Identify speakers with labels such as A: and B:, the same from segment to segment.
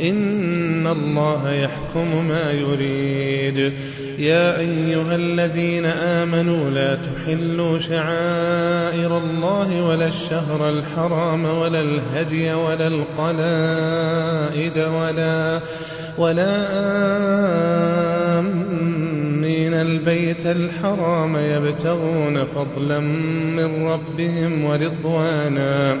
A: إن الله يحكم ما يريد يا أيها الذين آمنوا لا تحلوا شعائر الله ولا الشهر الحرام ولا الهدي ولا القلائد ولا ولا آمين البيت الحرام يبتغون فضلا من ربهم ورضوانا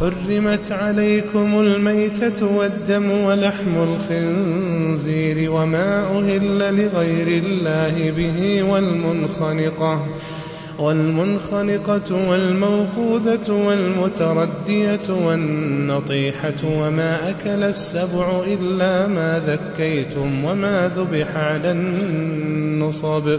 A: حرمت عليكم الميتة والدم ولحم الخنزير وما أهل لغير الله به والمنخنقة والمنخنقة والموقودة والمتردية والنطيحة وما أكل السبع إلا ما ذكيتم وما ذبح على النصب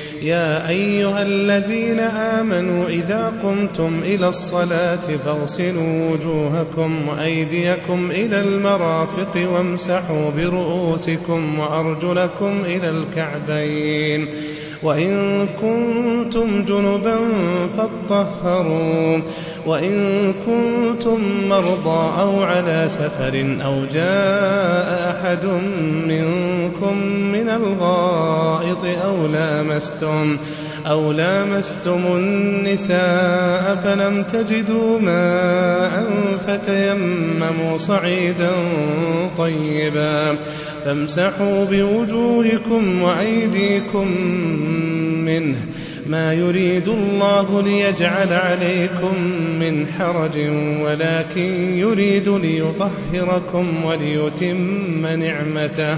A: يا أيها الذين آمنوا إذا قمتم إلى الصلاة فاغسلوا وجوهكم وأيديكم إلى المرافق وامسحوا برؤوسكم وأرجلكم إلى الكعبين وإن كنتم جنبا فاطهروا وإن كنتم مرضى أو على سفر أو جاء أحد منكم من الغائط أو لامستم أو لامستم النساء فلم تجدوا ماء فتيمموا صعيدا طيبا فامسحوا بوجوهكم وأيديكم منه ما يريد الله ليجعل عليكم من حرج ولكن يريد ليطهركم وليتم نعمته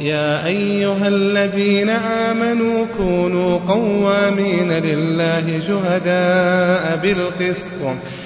A: يا أيها الذين آمنوا كونوا قوامين لله شهداء بالقسط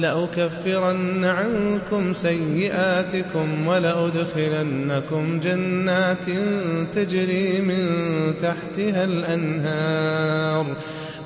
A: لأكفرن عنكم سيئاتكم ولأدخلنكم جنات تجري من تحتها الأنهار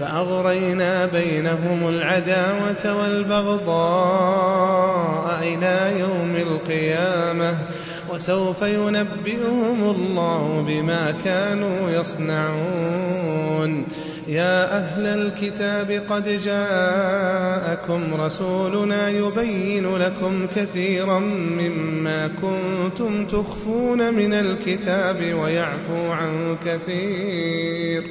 A: فأغرينا بينهم العداوة والبغضاء إلى يوم القيامة وسوف ينبئهم الله بما كانوا يصنعون يا أهل الكتاب قد جاءكم رسولنا يبين لكم كثيرا مما كنتم تخفون من الكتاب ويعفو عن كثير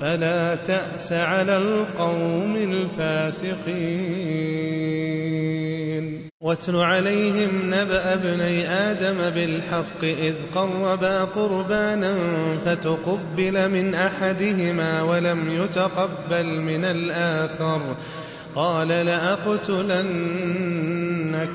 A: فلا تأس على القوم الفاسقين واتل عليهم نبأ ابني آدم بالحق إذ قربا قربانا فتقبل من أحدهما ولم يتقبل من الآخر قال لأقتلنك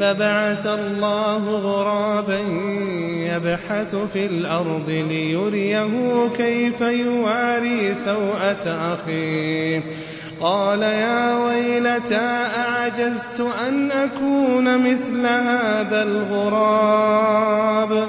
A: فبعث الله غرابا يبحث في الأرض ليريه كيف يواري سوءة أخيه قال يا ويلتى أعجزت أن أكون مثل هذا الغراب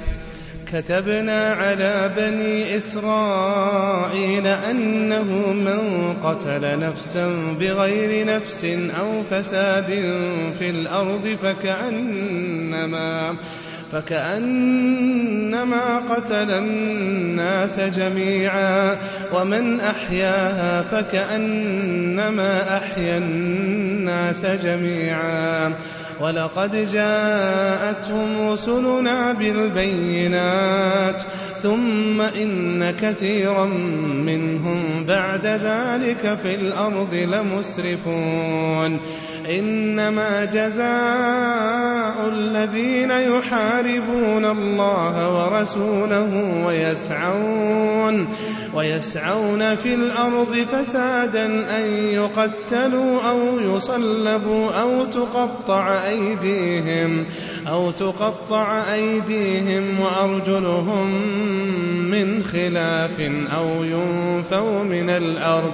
A: كتبنا على بني إسرائيل أنه من قتل نفسا بغير نفس أو فساد في الأرض فكأنما فكأنما قتل الناس جميعا ومن أحياها فكأنما أحيا الناس جميعا ولقد جاءتهم رسلنا بالبينات ثم إن كثيرا منهم بعد ذلك في الأرض لمسرفون إنما جزاء الذين يحاربون الله ورسوله ويسعون ويسعون في الأرض فسادا أن يقتلوا أو يصلبوا أو تقطع أيديهم أو تقطع أيديهم وأرجلهم من خلاف أو ينفوا من الأرض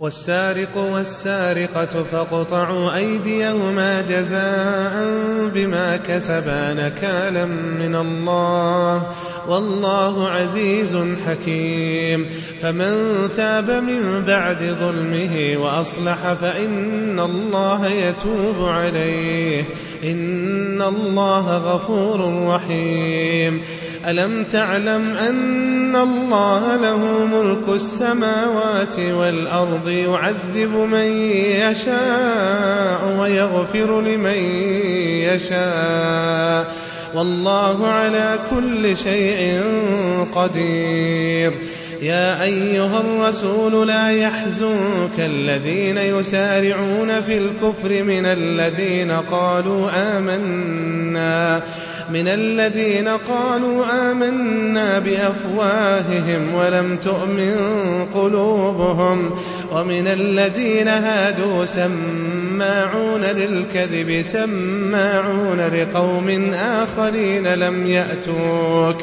A: والسارق والسارقة فاقطعوا أيديهما جزاء بما كسبا نكالا من الله والله عزيز حكيم فمن تاب من بعد ظلمه وأصلح فإن الله يتوب عليه إن الله غفور رحيم ألم تعلم أن الله له ملك السماوات والأرض يعذب من يشاء ويغفر لمن يشاء والله على كل شيء قدير يا أيها الرسول لا يحزنك الذين يسارعون في الكفر من الذين قالوا آمنا من الذين قالوا آمنا بأفواههم ولم تؤمن قلوبهم ومن الذين هادوا سماعون للكذب سماعون لقوم آخرين لم يأتوك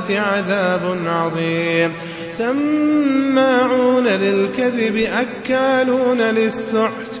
A: الآخرة عذاب عظيم سماعون للكذب أكالون للسحت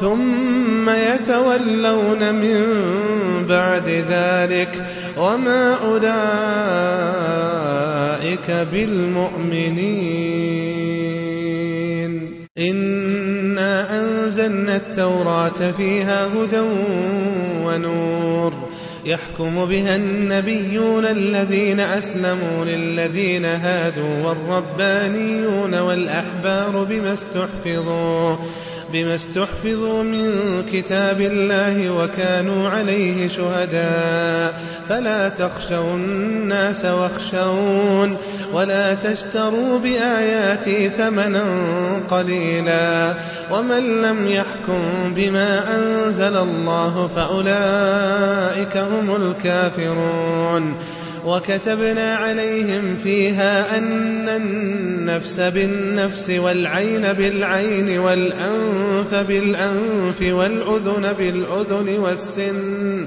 A: ثم يتولون من بعد ذلك وما أولئك بالمؤمنين إنا أنزلنا التوراة فيها هدى ونور يحكم بها النبيون الذين أسلموا للذين هادوا والربانيون والأحبار بما استحفظوا بما استحفظوا من كتاب الله وكانوا عليه شهداء فلا تخشوا الناس واخشون ولا تشتروا بآياتي ثمنا قليلا ومن لم يحكم بما أنزل الله فأولئك هم الكافرون وكتبنا عليهم فيها أن النفس بالنفس والعين بالعين والأنف بالأنف والأذن بالأذن والسن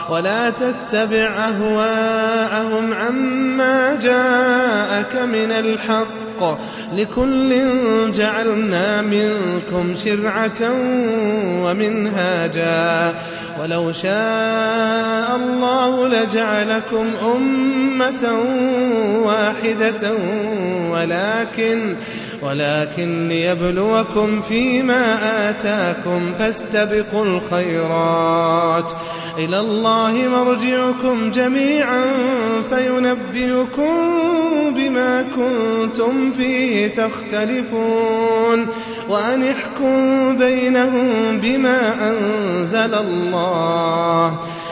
A: ولا تتبع أهواءهم عما جاءك من الحق لكل جعلنا منكم شرعة ومنهاجا ولو شاء الله لجعلكم أمة واحدة ولكن ولكن ليبلوكم فيما آتاكم فاستبقوا الخيرات إلى الله مرجعكم جميعا فينبئكم بما كنتم فيه تختلفون وأن احكم بينهم بما أنزل الله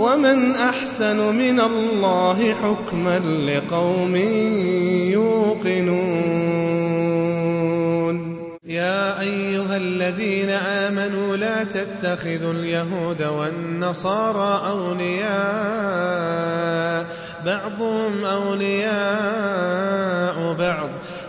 A: ومن أحسن من الله حكما لقوم يوقنون يا أيها الذين آمنوا لا تتخذوا اليهود والنصارى أولياء بعضهم أولياء بعض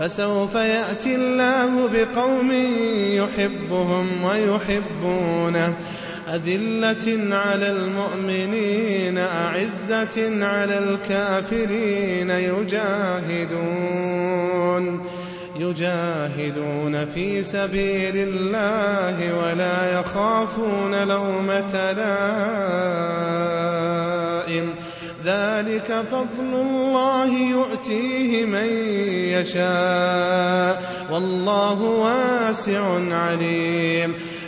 A: فسوف يأتي الله بقوم يحبهم ويحبونه أذلة على المؤمنين أعزة على الكافرين يجاهدون يجاهدون في سبيل الله ولا يخافون لومة لائم ذلك فضل الله يؤتيه من يشاء والله واسع عليم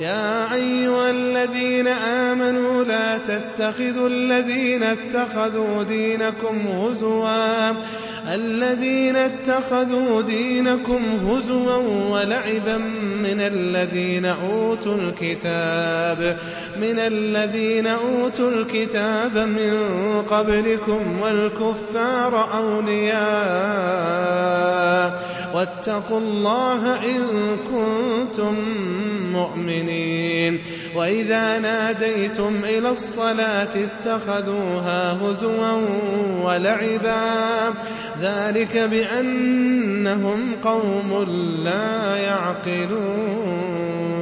A: يا أيها الذين آمنوا لا تتخذوا الذين اتخذوا دينكم هزوا الذين اتخذوا دينكم هزوا ولعبا من الذين أوتوا الكتاب من الذين أوتوا الكتاب من قبلكم والكفار أولياء واتقوا الله إن كنتم مؤمنين وإذا ناديتم إلى الصلاة اتخذوها هزوا ولعبا ذلك بأنهم قوم لا يعقلون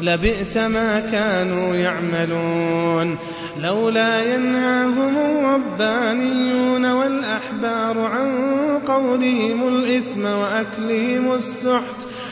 A: لبئس ما كانوا يعملون لولا ينهاهم الربانيون والأحبار عن قولهم الإثم وأكلهم السحت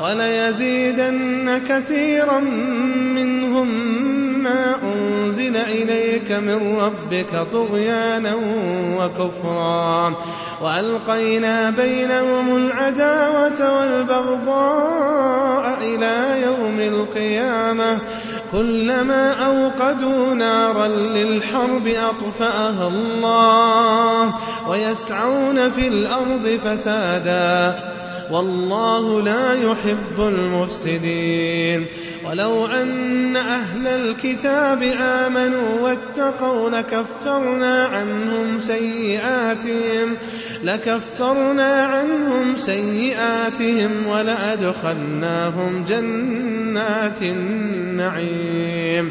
A: وليزيدن كثيرا منهم ما أنزل إليك من ربك طغيانا وكفرا وألقينا بينهم العداوة والبغضاء إلى يوم القيامة كلما أوقدوا نارا للحرب أطفأها الله ويسعون في الأرض فسادا والله لا يحب المفسدين ولو أن أهل الكتاب آمنوا واتقوا لكفرنا عنهم سيئاتهم لكفرنا عنهم سيئاتهم ولأدخلناهم جنات النعيم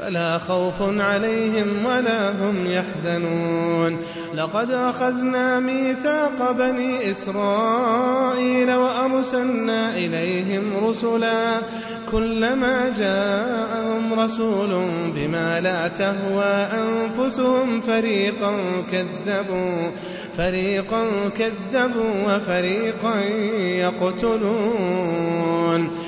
A: فلا خوف عليهم ولا هم يحزنون لقد أخذنا ميثاق بني إسرائيل وأرسلنا إليهم رسلا كلما جاءهم رسول بما لا تهوى أنفسهم فريقا كذبوا فريقا كذبوا وفريقا يقتلون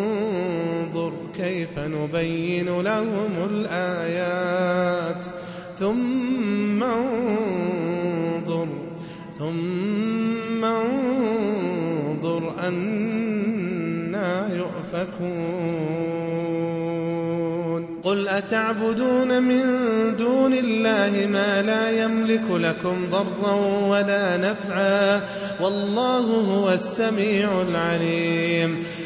A: فنبين لهم الآيات ثم انظر ثم انظر أنا يؤفكون قل أتعبدون من دون الله ما لا يملك لكم ضرا ولا نفعا والله هو السميع العليم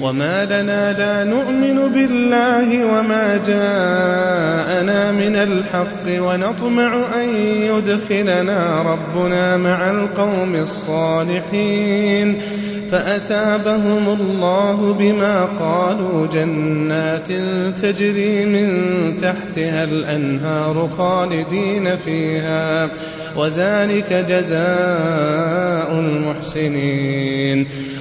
A: وما لنا لا نؤمن بالله وما جاءنا من الحق ونطمع أن يدخلنا ربنا مع القوم الصالحين فأثابهم الله بما قالوا جنات تجري من تحتها الأنهار خالدين فيها وذلك جزاء المحسنين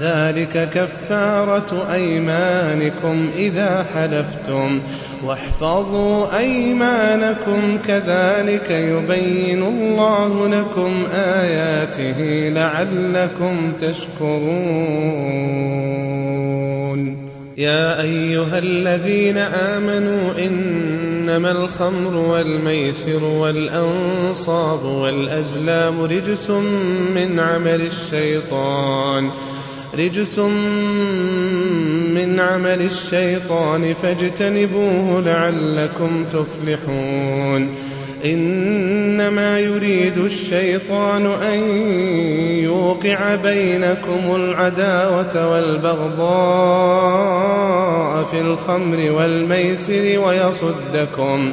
A: ذلك كفارة أيمانكم إذا حلفتم واحفظوا أيمانكم كذلك يبين الله لكم آياته لعلكم تشكرون يا أيها الذين آمنوا إنما الخمر والميسر والأنصاب والأزلام رجس من عمل الشيطان رجس من عمل الشيطان فاجتنبوه لعلكم تفلحون إنما يريد الشيطان أن يوقع بينكم العداوة والبغضاء في الخمر والميسر ويصدكم ويصدكم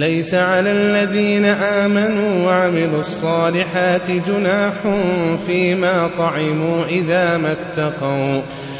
A: ليس على الذين آمنوا وعملوا الصالحات جناح فيما طعموا إذا ما اتقوا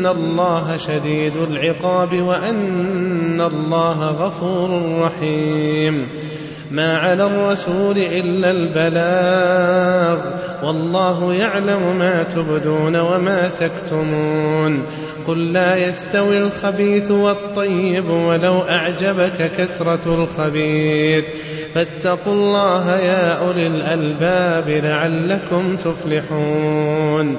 A: ان الله شديد العقاب وان الله غفور رحيم ما على الرسول الا البلاغ والله يعلم ما تبدون وما تكتمون قل لا يستوي الخبيث والطيب ولو اعجبك كثره الخبيث فاتقوا الله يا اولي الالباب لعلكم تفلحون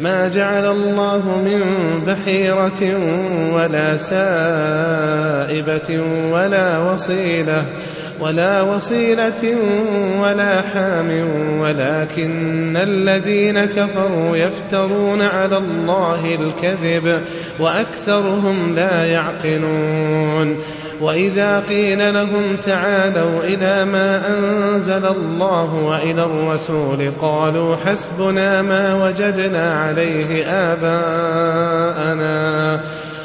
A: ما جعل الله من بحيرة ولا سائبة ولا وصيلة ولا وصيلة ولا حام ولكن الذين كفروا يفترون على الله الكذب وأكثرهم لا يعقلون وإذا قيل لهم تعالوا إلى ما أنزل الله وإلى الرسول قالوا حسبنا ما وجدنا عليه آباءنا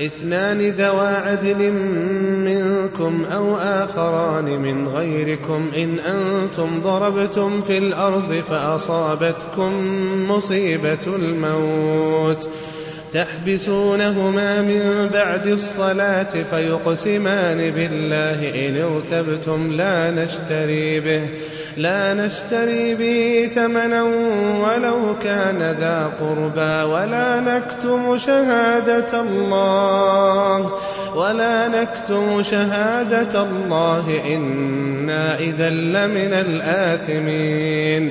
A: اثنان ذوا عدل منكم أو آخران من غيركم إن أنتم ضربتم في الأرض فأصابتكم مصيبة الموت تحبسونهما من بعد الصلاة فيقسمان بالله إن ارتبتم لا نشتري به لا نشتري به ثمنا ولو كان ذا قربى ولا نكتم شهادة الله ولا نكتم شهادة الله إنا إذا لمن الآثمين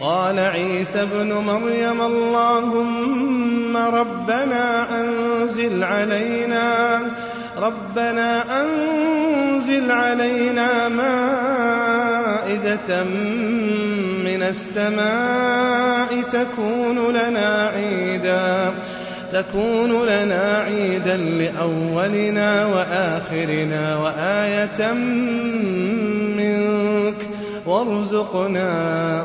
A: قال عيسى ابن مريم اللهم ربنا أنزل علينا ربنا أنزل علينا مائدة من السماء تكون لنا عيدا تكون لنا عيدا لأولنا وآخرنا وآية منك وارزقنا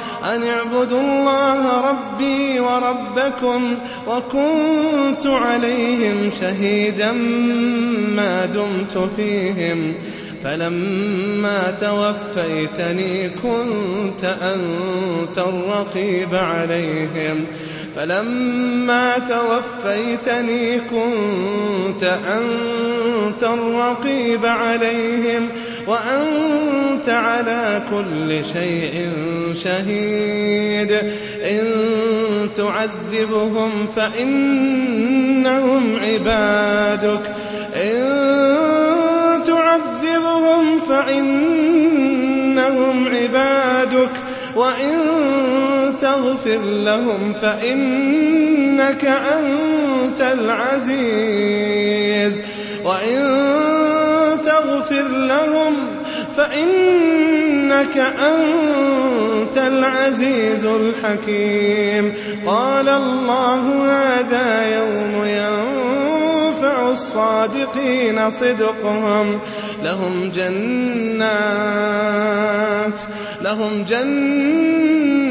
A: أن اعبدوا الله ربي وربكم وكنت عليهم شهيدا ما دمت فيهم فلما توفيتني كنت أنت الرقيب عليهم فلما توفيتني كنت أنت الرقيب عليهم وأنت على كل شيء شهيد إن تعذبهم فإنهم عبادك إن تعذبهم فإنهم عبادك وإن تغفر لهم فإنك أنت العزيز وإن فاغفر لهم فإنك أنت العزيز الحكيم قال الله هذا يوم ينفع الصادقين صدقهم لهم جنات لهم جنات